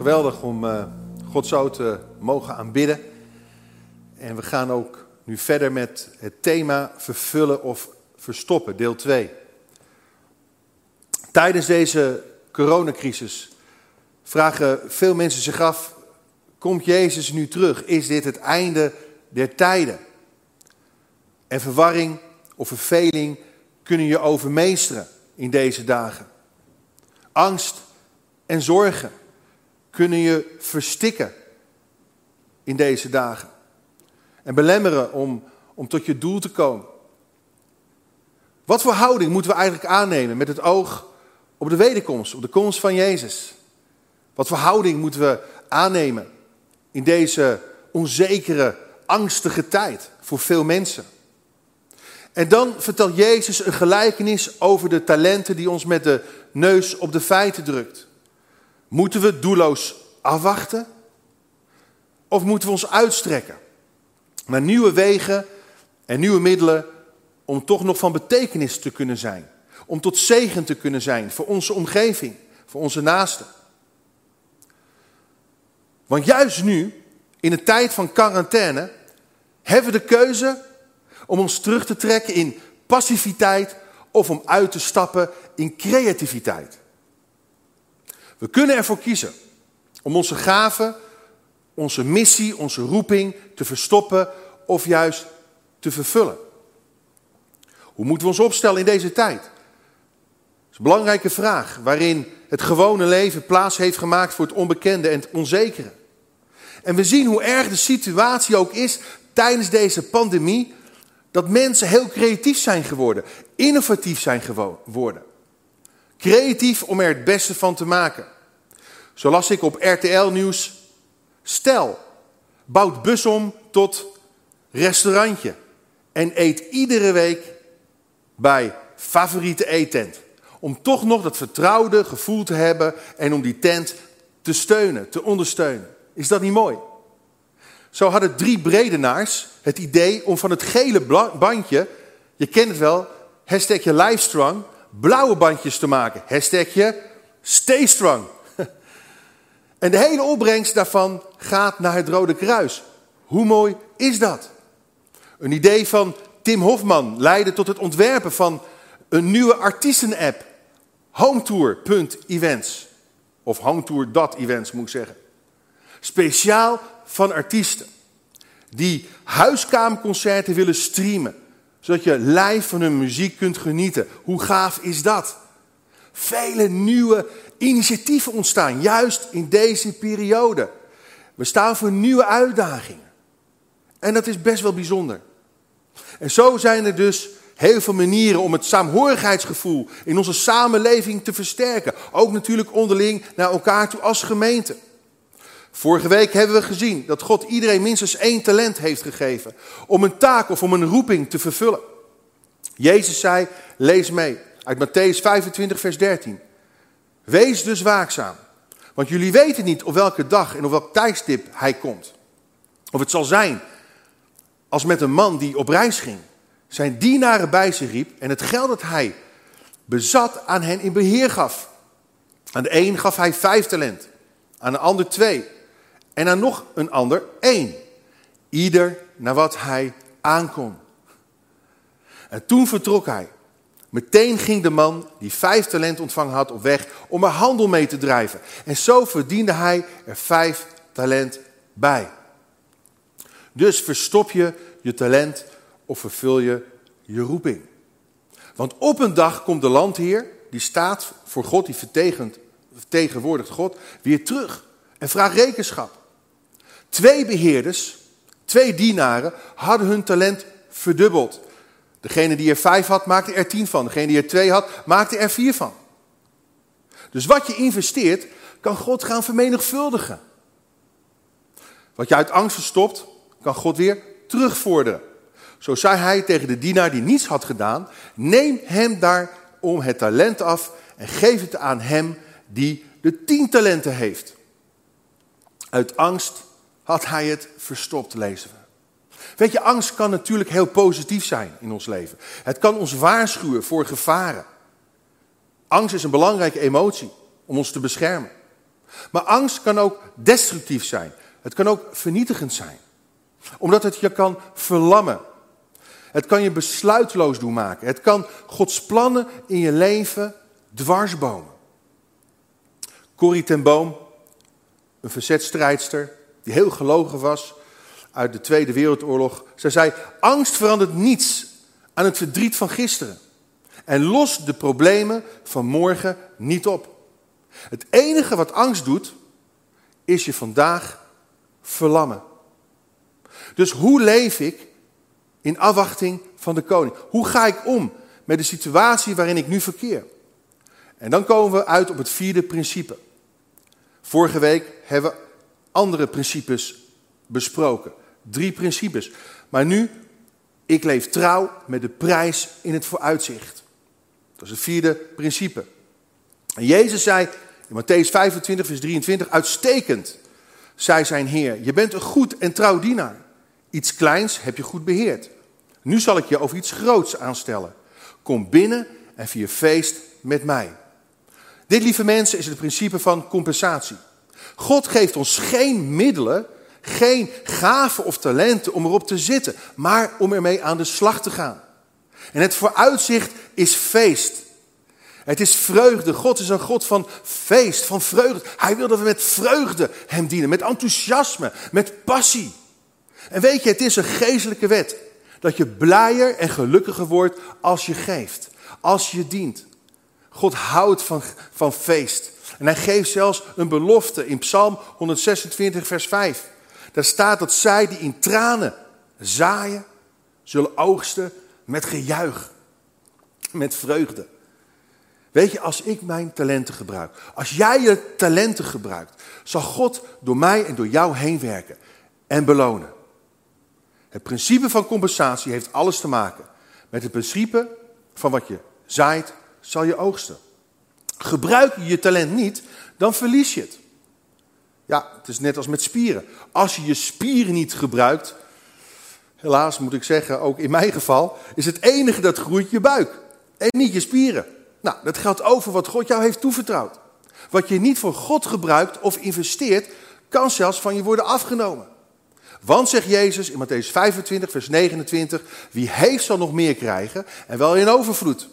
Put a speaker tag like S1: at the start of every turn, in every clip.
S1: Geweldig om uh, God zo te mogen aanbidden. En we gaan ook nu verder met het thema vervullen of verstoppen, deel 2. Tijdens deze coronacrisis vragen veel mensen zich af: komt Jezus nu terug? Is dit het einde der tijden? En verwarring of verveling kunnen je overmeesteren in deze dagen. Angst en zorgen kunnen je verstikken in deze dagen. En belemmeren om, om tot je doel te komen. Wat voor houding moeten we eigenlijk aannemen met het oog op de wederkomst, op de komst van Jezus? Wat voor houding moeten we aannemen in deze onzekere, angstige tijd voor veel mensen? En dan vertelt Jezus een gelijkenis over de talenten die ons met de neus op de feiten drukt. Moeten we doelloos afwachten? Of moeten we ons uitstrekken naar nieuwe wegen en nieuwe middelen om toch nog van betekenis te kunnen zijn? Om tot zegen te kunnen zijn voor onze omgeving, voor onze naasten. Want juist nu, in een tijd van quarantaine, hebben we de keuze om ons terug te trekken in passiviteit of om uit te stappen in creativiteit. We kunnen ervoor kiezen om onze gaven, onze missie, onze roeping te verstoppen of juist te vervullen. Hoe moeten we ons opstellen in deze tijd? Dat is een belangrijke vraag waarin het gewone leven plaats heeft gemaakt voor het onbekende en het onzekere. En we zien hoe erg de situatie ook is tijdens deze pandemie, dat mensen heel creatief zijn geworden, innovatief zijn geworden. Creatief om er het beste van te maken. Zo las ik op RTL Nieuws. Stel, bouwt bus om tot restaurantje. En eet iedere week bij favoriete eettent. Om toch nog dat vertrouwde gevoel te hebben en om die tent te steunen, te ondersteunen. Is dat niet mooi? Zo hadden drie bredenaars het idee om van het gele bandje, je kent het wel, hashtagje Livestrong, blauwe bandjes te maken. Hashtagje Stay Strong. En de hele opbrengst daarvan gaat naar het Rode Kruis. Hoe mooi is dat? Een idee van Tim Hofman leidde tot het ontwerpen van een nieuwe artiesten-app. Hometour.events. Of hometour.events moet ik zeggen. Speciaal van artiesten. Die huiskamerconcerten willen streamen. Zodat je live van hun muziek kunt genieten. Hoe gaaf is dat? Vele nieuwe initiatieven ontstaan, juist in deze periode. We staan voor nieuwe uitdagingen. En dat is best wel bijzonder. En zo zijn er dus heel veel manieren om het saamhorigheidsgevoel in onze samenleving te versterken. Ook natuurlijk onderling naar elkaar toe als gemeente. Vorige week hebben we gezien dat God iedereen minstens één talent heeft gegeven om een taak of om een roeping te vervullen. Jezus zei, lees mee, uit Matthäus 25, vers 13. Wees dus waakzaam, want jullie weten niet op welke dag en op welk tijdstip hij komt. Of het zal zijn als met een man die op reis ging, zijn dienaren bij zich riep en het geld dat hij bezat aan hen in beheer gaf. Aan de een gaf hij vijf talent, aan de ander twee en aan nog een ander één. Ieder naar wat hij aankon. En toen vertrok hij Meteen ging de man die vijf talent ontvangen had op weg om er handel mee te drijven. En zo verdiende hij er vijf talent bij. Dus verstop je je talent of vervul je je roeping. Want op een dag komt de landheer, die staat voor God, die vertegenwoordigt God, weer terug en vraagt rekenschap. Twee beheerders, twee dienaren, hadden hun talent verdubbeld. Degene die er vijf had, maakte er tien van. Degene die er twee had, maakte er vier van. Dus wat je investeert, kan God gaan vermenigvuldigen. Wat je uit angst verstopt, kan God weer terugvorderen. Zo zei hij tegen de dienaar die niets had gedaan: Neem hem daarom het talent af en geef het aan hem die de tien talenten heeft. Uit angst had hij het verstopt, lezen we. Weet je, angst kan natuurlijk heel positief zijn in ons leven. Het kan ons waarschuwen voor gevaren. Angst is een belangrijke emotie om ons te beschermen. Maar angst kan ook destructief zijn. Het kan ook vernietigend zijn. Omdat het je kan verlammen. Het kan je besluitloos doen maken. Het kan Gods plannen in je leven dwarsbomen. Corrie ten Boom, een verzetstrijdster die heel gelogen was uit de Tweede Wereldoorlog. Zij zei, angst verandert niets aan het verdriet van gisteren. En lost de problemen van morgen niet op. Het enige wat angst doet, is je vandaag verlammen. Dus hoe leef ik in afwachting van de koning? Hoe ga ik om met de situatie waarin ik nu verkeer? En dan komen we uit op het vierde principe. Vorige week hebben we andere principes besproken. Drie principes. Maar nu, ik leef trouw met de prijs in het vooruitzicht. Dat is het vierde principe. En Jezus zei in Matthäus 25, vers 23, uitstekend, zei zijn Heer, je bent een goed en trouw dienaar. Iets kleins heb je goed beheerd. Nu zal ik je over iets groots aanstellen. Kom binnen en vier feest met mij. Dit, lieve mensen, is het principe van compensatie. God geeft ons geen middelen, geen gaven of talenten om erop te zitten, maar om ermee aan de slag te gaan. En het vooruitzicht is feest. Het is vreugde. God is een God van feest, van vreugde. Hij wil dat we met vreugde hem dienen, met enthousiasme, met passie. En weet je, het is een geestelijke wet. Dat je blijer en gelukkiger wordt als je geeft, als je dient. God houdt van, van feest. En hij geeft zelfs een belofte in Psalm 126, vers 5. Daar staat dat zij die in tranen zaaien, zullen oogsten met gejuich, met vreugde. Weet je, als ik mijn talenten gebruik, als jij je talenten gebruikt, zal God door mij en door jou heen werken en belonen. Het principe van compensatie heeft alles te maken met het principe van wat je zaait, zal je oogsten. Gebruik je je talent niet, dan verlies je het. Ja, het is net als met spieren. Als je je spieren niet gebruikt, helaas moet ik zeggen, ook in mijn geval, is het enige dat groeit je buik en niet je spieren. Nou, dat geldt over wat God jou heeft toevertrouwd. Wat je niet voor God gebruikt of investeert, kan zelfs van je worden afgenomen. Want, zegt Jezus in Matthäus 25, vers 29, wie heeft zal nog meer krijgen en wel in overvloed.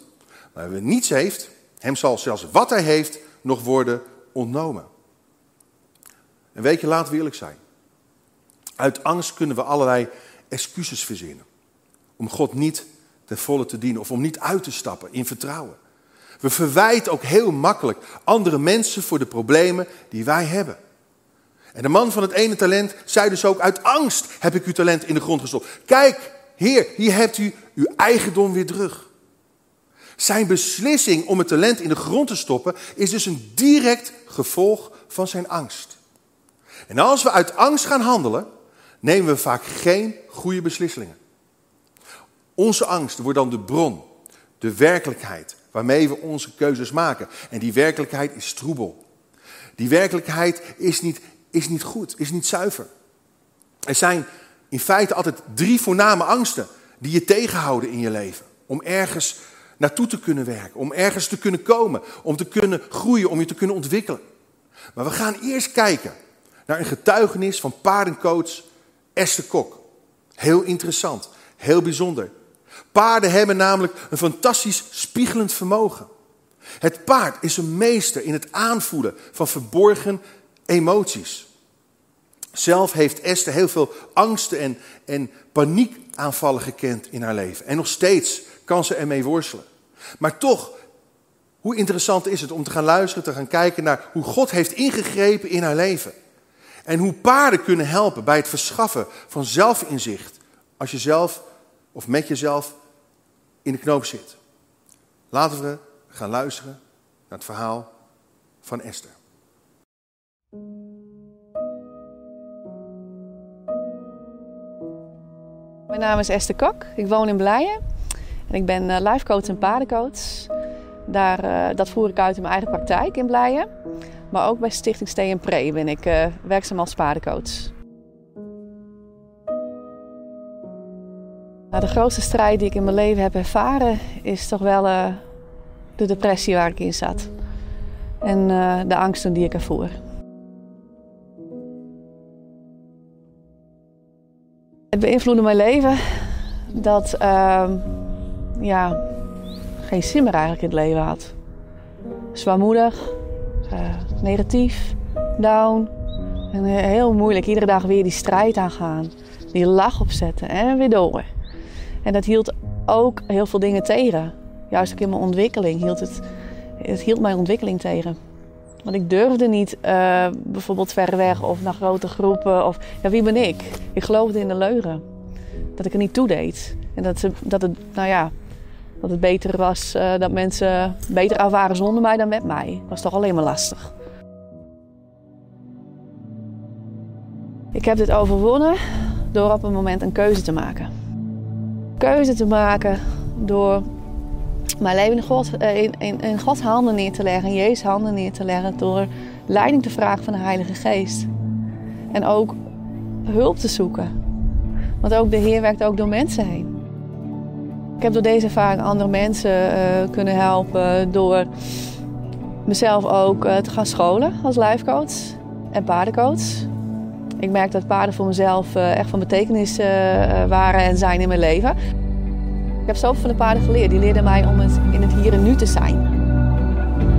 S1: Maar wie niets heeft, hem zal zelfs wat hij heeft nog worden ontnomen. En weet je, laten we eerlijk zijn. Uit angst kunnen we allerlei excuses verzinnen. Om God niet ten volle te dienen of om niet uit te stappen in vertrouwen. We verwijten ook heel makkelijk andere mensen voor de problemen die wij hebben. En de man van het ene talent zei dus ook, uit angst heb ik uw talent in de grond gestopt. Kijk, heer, hier hebt u uw eigendom weer terug. Zijn beslissing om het talent in de grond te stoppen is dus een direct gevolg van zijn angst. En als we uit angst gaan handelen, nemen we vaak geen goede beslissingen. Onze angst wordt dan de bron, de werkelijkheid waarmee we onze keuzes maken. En die werkelijkheid is troebel. Die werkelijkheid is niet, is niet goed, is niet zuiver. Er zijn in feite altijd drie voorname angsten die je tegenhouden in je leven. Om ergens naartoe te kunnen werken, om ergens te kunnen komen, om te kunnen groeien, om je te kunnen ontwikkelen. Maar we gaan eerst kijken naar een getuigenis van paardencoach Esther Kok. Heel interessant, heel bijzonder. Paarden hebben namelijk een fantastisch spiegelend vermogen. Het paard is een meester in het aanvoelen van verborgen emoties. Zelf heeft Esther heel veel angsten en, en paniekaanvallen gekend in haar leven. En nog steeds kan ze ermee worstelen. Maar toch, hoe interessant is het om te gaan luisteren, te gaan kijken naar hoe God heeft ingegrepen in haar leven. En hoe paarden kunnen helpen bij het verschaffen van zelfinzicht. Als je zelf of met jezelf in de knoop zit. Laten we gaan luisteren naar het verhaal van Esther.
S2: Mijn naam is Esther Kok. Ik woon in Blijen. En ik ben eh, life lifecoach en paardencoach. Daar, eh, dat voer ik uit in mijn eigen praktijk in Blijen. Maar ook bij Stichting Stee en Pre ben ik eh, werkzaam als paardencoach. Nou, de grootste strijd die ik in mijn leven heb ervaren is toch wel de depressie waar ik in zat. En de angsten die ik ervoer. Het beïnvloedde mijn leven dat ehm, ja, geen zin meer eigenlijk in het leven had. Zwaarmoedig, uh, negatief, down. En heel moeilijk, iedere dag weer die strijd aangaan. Die lach opzetten en weer door. En dat hield ook heel veel dingen tegen. Juist ook in mijn ontwikkeling hield het, het hield mijn ontwikkeling tegen. Want ik durfde niet uh, bijvoorbeeld ver weg of naar grote groepen. Of, ja, wie ben ik? Ik geloofde in de leugen. Dat ik er niet toe deed. En dat, ze, dat, het, nou ja, dat het beter was uh, dat mensen beter af waren zonder mij dan met mij. Dat was toch alleen maar lastig. Ik heb dit overwonnen door op een moment een keuze te maken. Keuze te maken door mijn leven eh, in, in, in Gods handen neer te leggen, in Jezus handen neer te leggen, door leiding te vragen van de Heilige Geest. En ook hulp te zoeken. Want ook de Heer werkt ook door mensen heen. Ik heb door deze ervaring andere mensen uh, kunnen helpen door mezelf ook uh, te gaan scholen als lijfcoach en paardencoach. Ik merk dat paarden voor mezelf uh, echt van betekenis waren en zijn in mijn leven. Ik heb zoveel van de paarden geleerd. Die leerden mij om het in het hier en nu te zijn.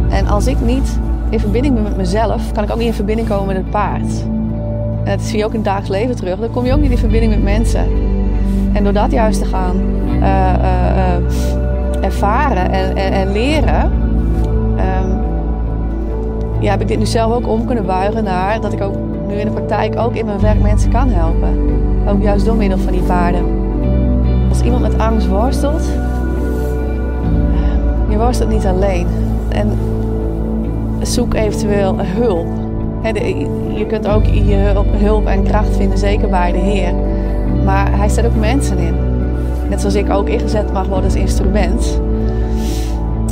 S2: En als ik niet in verbinding ben met mezelf, kan ik ook niet in verbinding komen met het paard. En dat zie je ook in het dagelijks leven terug. Dan kom je ook niet in verbinding met mensen. En door dat juist te gaan ervaren en, en, en leren, um, ja, heb ik dit nu zelf ook om kunnen buigen naar dat ik ook nu in de praktijk ook in mijn werk mensen kan helpen. Ook juist door middel van die paarden. Als iemand met angst worstelt, je worstelt niet alleen. En zoek eventueel hulp. Je kunt ook je hulp en kracht vinden, zeker bij de Heer. Maar hij zet ook mensen in. Net zoals ik ook ingezet mag worden als instrument.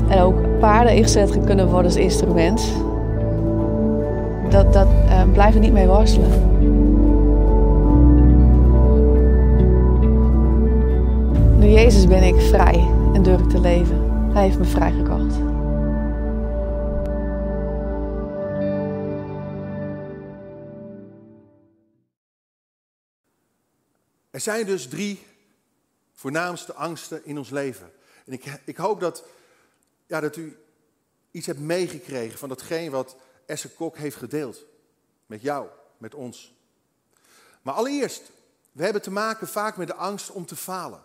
S2: En ook paarden ingezet kunnen worden als instrument. Dat, dat uh, blijven niet mee worstelen. Door Jezus ben ik vrij en durf ik te leven. Hij heeft me vrijgekocht.
S1: Er zijn dus drie voornaamste angsten in ons leven. En ik, ik hoop dat, ja, dat u iets hebt meegekregen van datgene wat Esse Kok heeft gedeeld. Met jou, met ons. Maar allereerst, we hebben te maken vaak met de angst om te falen.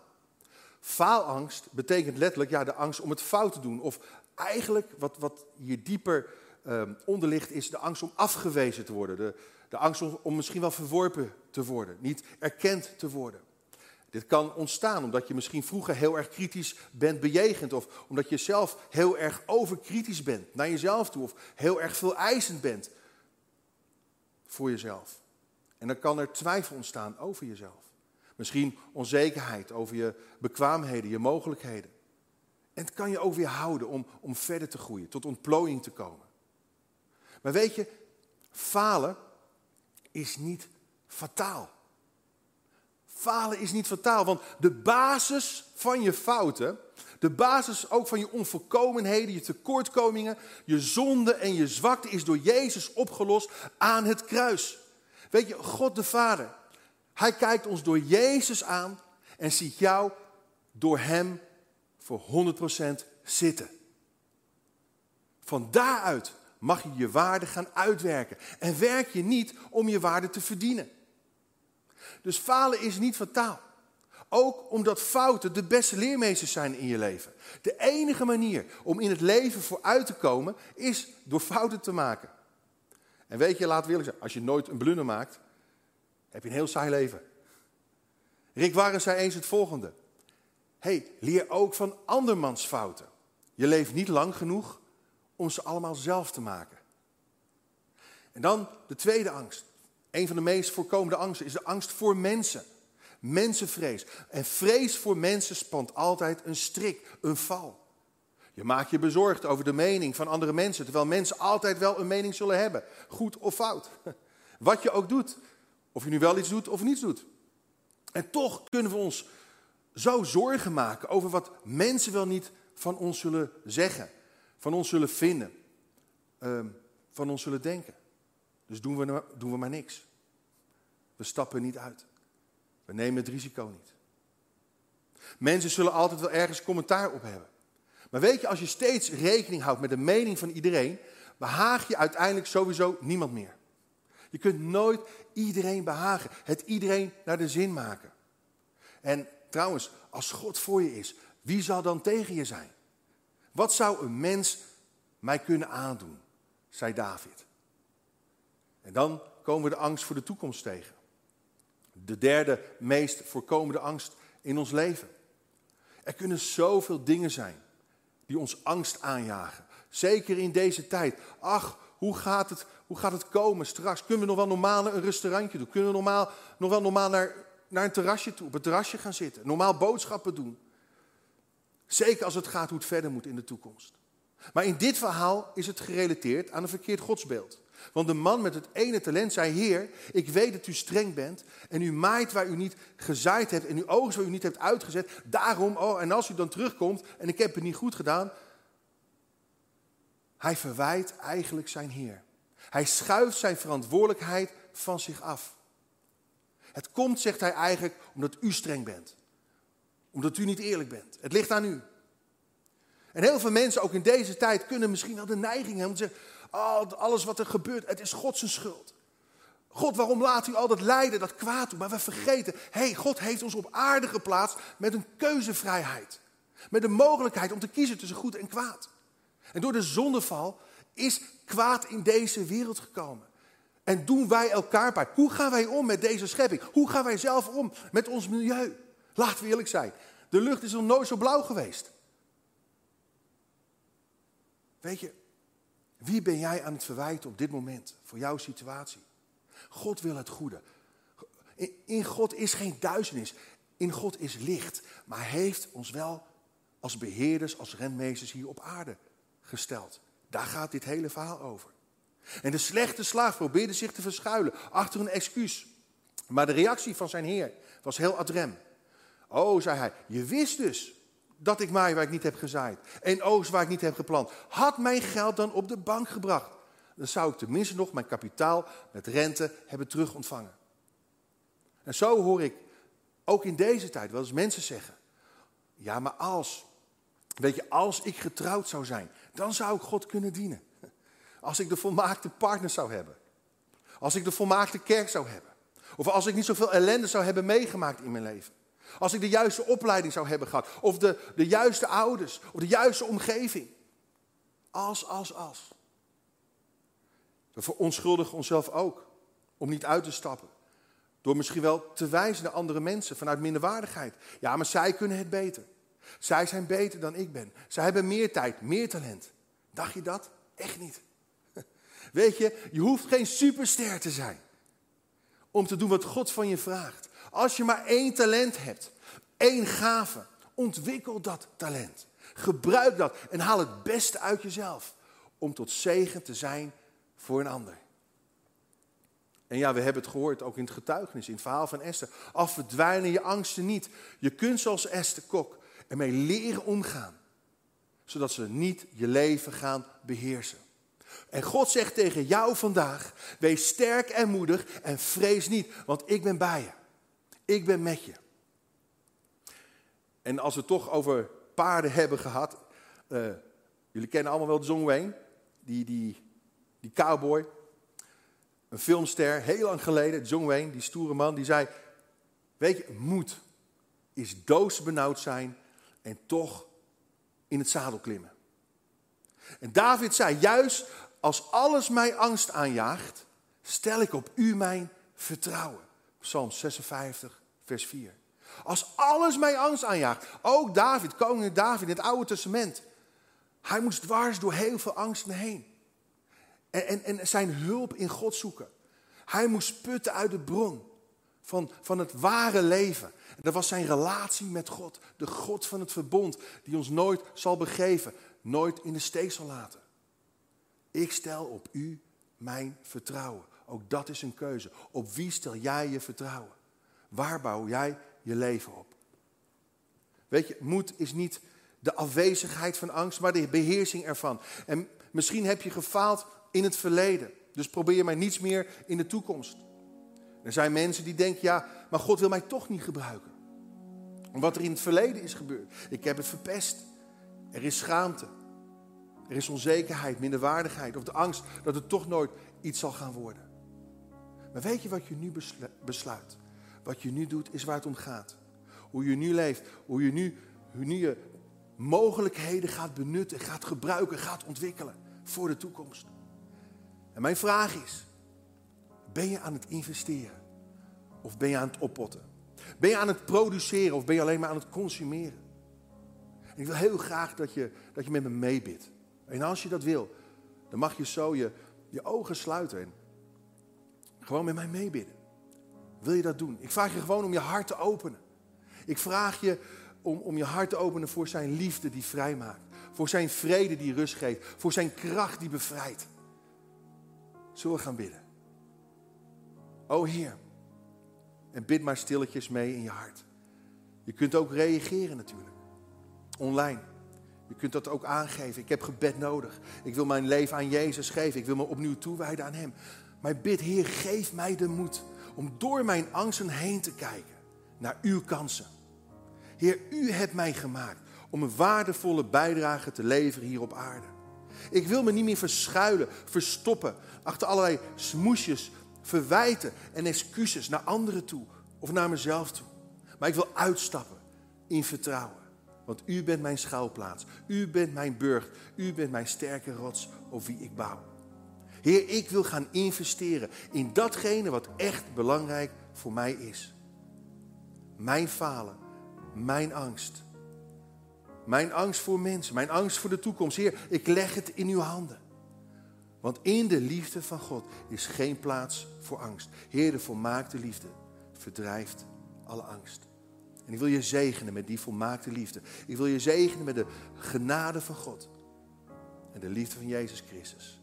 S1: Faalangst betekent letterlijk ja, de angst om het fout te doen. Of eigenlijk, wat, wat hier dieper um, onder ligt, is de angst om afgewezen te worden. De, de angst om, om misschien wel verworpen te worden, niet erkend te worden. Dit kan ontstaan omdat je misschien vroeger heel erg kritisch bent bejegend. Of omdat je zelf heel erg overkritisch bent naar jezelf toe. Of heel erg veel eisend bent voor jezelf. En dan kan er twijfel ontstaan over jezelf. Misschien onzekerheid over je bekwaamheden, je mogelijkheden. En het kan je ook weer houden om, om verder te groeien, tot ontplooiing te komen. Maar weet je, falen is niet fataal. Falen is niet fataal, want de basis van je fouten, de basis ook van je onvolkomenheden, je tekortkomingen, je zonde en je zwakte is door Jezus opgelost aan het kruis. Weet je, God de Vader, Hij kijkt ons door Jezus aan en ziet jou door Hem voor 100% zitten. Van daaruit mag je je waarde gaan uitwerken. En werk je niet om je waarde te verdienen. Dus falen is niet fataal. Ook omdat fouten de beste leermeesters zijn in je leven. De enige manier om in het leven vooruit te komen is door fouten te maken. En weet je, laat willen zijn, als je nooit een blunder maakt, heb je een heel saai leven. Rick Warren zei eens het volgende. hey, leer ook van andermans fouten. Je leeft niet lang genoeg om ze allemaal zelf te maken. En dan de tweede angst. Een van de meest voorkomende angsten is de angst voor mensen. Mensenvrees. En vrees voor mensen spant altijd een strik, een val. Je maakt je bezorgd over de mening van andere mensen, terwijl mensen altijd wel een mening zullen hebben, goed of fout. Wat je ook doet, of je nu wel iets doet of niets doet. En toch kunnen we ons zo zorgen maken over wat mensen wel niet van ons zullen zeggen van ons zullen vinden, ehm, van ons zullen denken. Dus doen we, doen we maar niks. We stappen niet uit. We nemen het risico niet. Mensen zullen altijd wel ergens commentaar op hebben. Maar weet je, als je steeds rekening houdt met de mening van iedereen, behaag je uiteindelijk sowieso niemand meer. Je kunt nooit iedereen behagen, het iedereen naar de zin maken. En trouwens, als God voor je is, wie zal dan tegen je zijn? Wat zou een mens mij kunnen aandoen, zei David. En dan komen we de angst voor de toekomst tegen. De derde meest voorkomende angst in ons leven. Er kunnen zoveel dingen zijn die ons angst aanjagen. Zeker in deze tijd. Ach, hoe gaat het, hoe gaat het komen straks? Kunnen we nog wel normaal een restaurantje doen? Kunnen we normaal, nog wel normaal naar, naar een terrasje toe, op het terrasje gaan zitten? Normaal boodschappen doen? Zeker als het gaat hoe het verder moet in de toekomst. Maar in dit verhaal is het gerelateerd aan een verkeerd godsbeeld. Want de man met het ene talent zei: Heer, ik weet dat u streng bent. En u maait waar u niet gezaaid hebt. En uw oogst waar u niet hebt uitgezet. Daarom, oh, en als u dan terugkomt en ik heb het niet goed gedaan. Hij verwijt eigenlijk zijn Heer. Hij schuift zijn verantwoordelijkheid van zich af. Het komt, zegt hij eigenlijk, omdat u streng bent. Omdat u niet eerlijk bent. Het ligt aan u. En heel veel mensen, ook in deze tijd, kunnen misschien wel de neiging hebben om te zeggen: alles wat er gebeurt, het is God zijn schuld. God, waarom laat u al dat lijden, dat kwaad toe? Maar we vergeten, hé, hey, God heeft ons op aarde geplaatst met een keuzevrijheid. Met de mogelijkheid om te kiezen tussen goed en kwaad. En door de zondeval is kwaad in deze wereld gekomen. En doen wij elkaar pijn. Hoe gaan wij om met deze schepping? Hoe gaan wij zelf om met ons milieu? Laten we eerlijk zijn. De lucht is nog nooit zo blauw geweest. Weet je, wie ben jij aan het verwijten op dit moment voor jouw situatie? God wil het goede. In God is geen duisternis. In God is licht. Maar heeft ons wel als beheerders, als renmeesters hier op aarde gesteld. Daar gaat dit hele verhaal over. En de slechte slaaf probeerde zich te verschuilen achter een excuus. Maar de reactie van zijn heer was heel adrem. Oh, zei hij, je wist dus dat ik maai waar ik niet heb gezaaid. En oogst waar ik niet heb geplant. Had mijn geld dan op de bank gebracht. Dan zou ik tenminste nog mijn kapitaal met rente hebben terugontvangen. En zo hoor ik ook in deze tijd wel eens mensen zeggen. Ja, maar als, weet je, als ik getrouwd zou zijn, dan zou ik God kunnen dienen. Als ik de volmaakte partner zou hebben. Als ik de volmaakte kerk zou hebben. Of als ik niet zoveel ellende zou hebben meegemaakt in mijn leven. Als ik de juiste opleiding zou hebben gehad. Of de, de juiste ouders. Of de juiste omgeving. Als, als, als. We verontschuldigen onszelf ook. Om niet uit te stappen. Door misschien wel te wijzen naar andere mensen vanuit minderwaardigheid. Ja, maar zij kunnen het beter. Zij zijn beter dan ik ben. Zij hebben meer tijd, meer talent. Dacht je dat? Echt niet. Weet je, je hoeft geen superster te zijn. Om te doen wat God van je vraagt. Als je maar één talent hebt, één gave, ontwikkel dat talent. Gebruik dat en haal het beste uit jezelf. Om tot zegen te zijn voor een ander. En ja, we hebben het gehoord ook in het getuigenis, in het verhaal van Esther. Af verdwijnen je angsten niet. Je kunt zoals Esther Kok ermee leren omgaan. Zodat ze niet je leven gaan beheersen. En God zegt tegen jou vandaag: wees sterk en moedig en vrees niet, want ik ben bij je. Ik ben met je. En als we het toch over paarden hebben gehad. Uh, jullie kennen allemaal wel John Wayne. Die, die, die cowboy. Een filmster, heel lang geleden. John Wayne, die stoere man, die zei... Weet je, moed is doodsbenauwd zijn en toch in het zadel klimmen. En David zei, juist als alles mij angst aanjaagt, stel ik op u mijn vertrouwen. Psalm 56, vers 4. Als alles mij angst aanjaagt, ook David, koning David in het Oude Testament. Hij moest dwars door heel veel angsten heen. En, en, en zijn hulp in God zoeken. Hij moest putten uit de bron van, van het ware leven. En dat was zijn relatie met God. De God van het verbond, die ons nooit zal begeven, nooit in de steek zal laten. Ik stel op u mijn vertrouwen. Ook dat is een keuze. Op wie stel jij je vertrouwen? Waar bouw jij je leven op? Weet je, moed is niet de afwezigheid van angst, maar de beheersing ervan. En misschien heb je gefaald in het verleden. Dus probeer maar niets meer in de toekomst. Er zijn mensen die denken, ja, maar God wil mij toch niet gebruiken. Wat er in het verleden is gebeurd. Ik heb het verpest. Er is schaamte. Er is onzekerheid, minderwaardigheid of de angst dat het toch nooit iets zal gaan worden. Maar weet je wat je nu besluit? Wat je nu doet is waar het om gaat. Hoe je nu leeft, hoe je nu, hoe nu je mogelijkheden gaat benutten, gaat gebruiken, gaat ontwikkelen voor de toekomst. En mijn vraag is, ben je aan het investeren of ben je aan het oppotten? Ben je aan het produceren of ben je alleen maar aan het consumeren? En ik wil heel graag dat je, dat je met me meebidt. En als je dat wil, dan mag je zo je, je ogen sluiten en gewoon met mij meebidden. Wil je dat doen? Ik vraag je gewoon om je hart te openen. Ik vraag je om, om je hart te openen voor zijn liefde die vrijmaakt. Voor zijn vrede die rust geeft. Voor zijn kracht die bevrijdt. Zullen we gaan bidden? O Heer. En bid maar stilletjes mee in je hart. Je kunt ook reageren natuurlijk. Online. Je kunt dat ook aangeven. Ik heb gebed nodig. Ik wil mijn leven aan Jezus geven. Ik wil me opnieuw toewijden aan Hem. Maar bid, Heer, geef mij de moed om door mijn angsten heen te kijken naar uw kansen. Heer, u hebt mij gemaakt om een waardevolle bijdrage te leveren hier op aarde. Ik wil me niet meer verschuilen, verstoppen achter allerlei smoesjes, verwijten en excuses naar anderen toe of naar mezelf toe. Maar ik wil uitstappen in vertrouwen. Want u bent mijn schuilplaats. U bent mijn burcht. U bent mijn sterke rots op wie ik bouw. Heer, ik wil gaan investeren in datgene wat echt belangrijk voor mij is. Mijn falen, mijn angst. Mijn angst voor mensen, mijn angst voor de toekomst. Heer, ik leg het in uw handen. Want in de liefde van God is geen plaats voor angst. Heer, de volmaakte liefde verdrijft alle angst. En ik wil je zegenen met die volmaakte liefde. Ik wil je zegenen met de genade van God. En de liefde van Jezus Christus.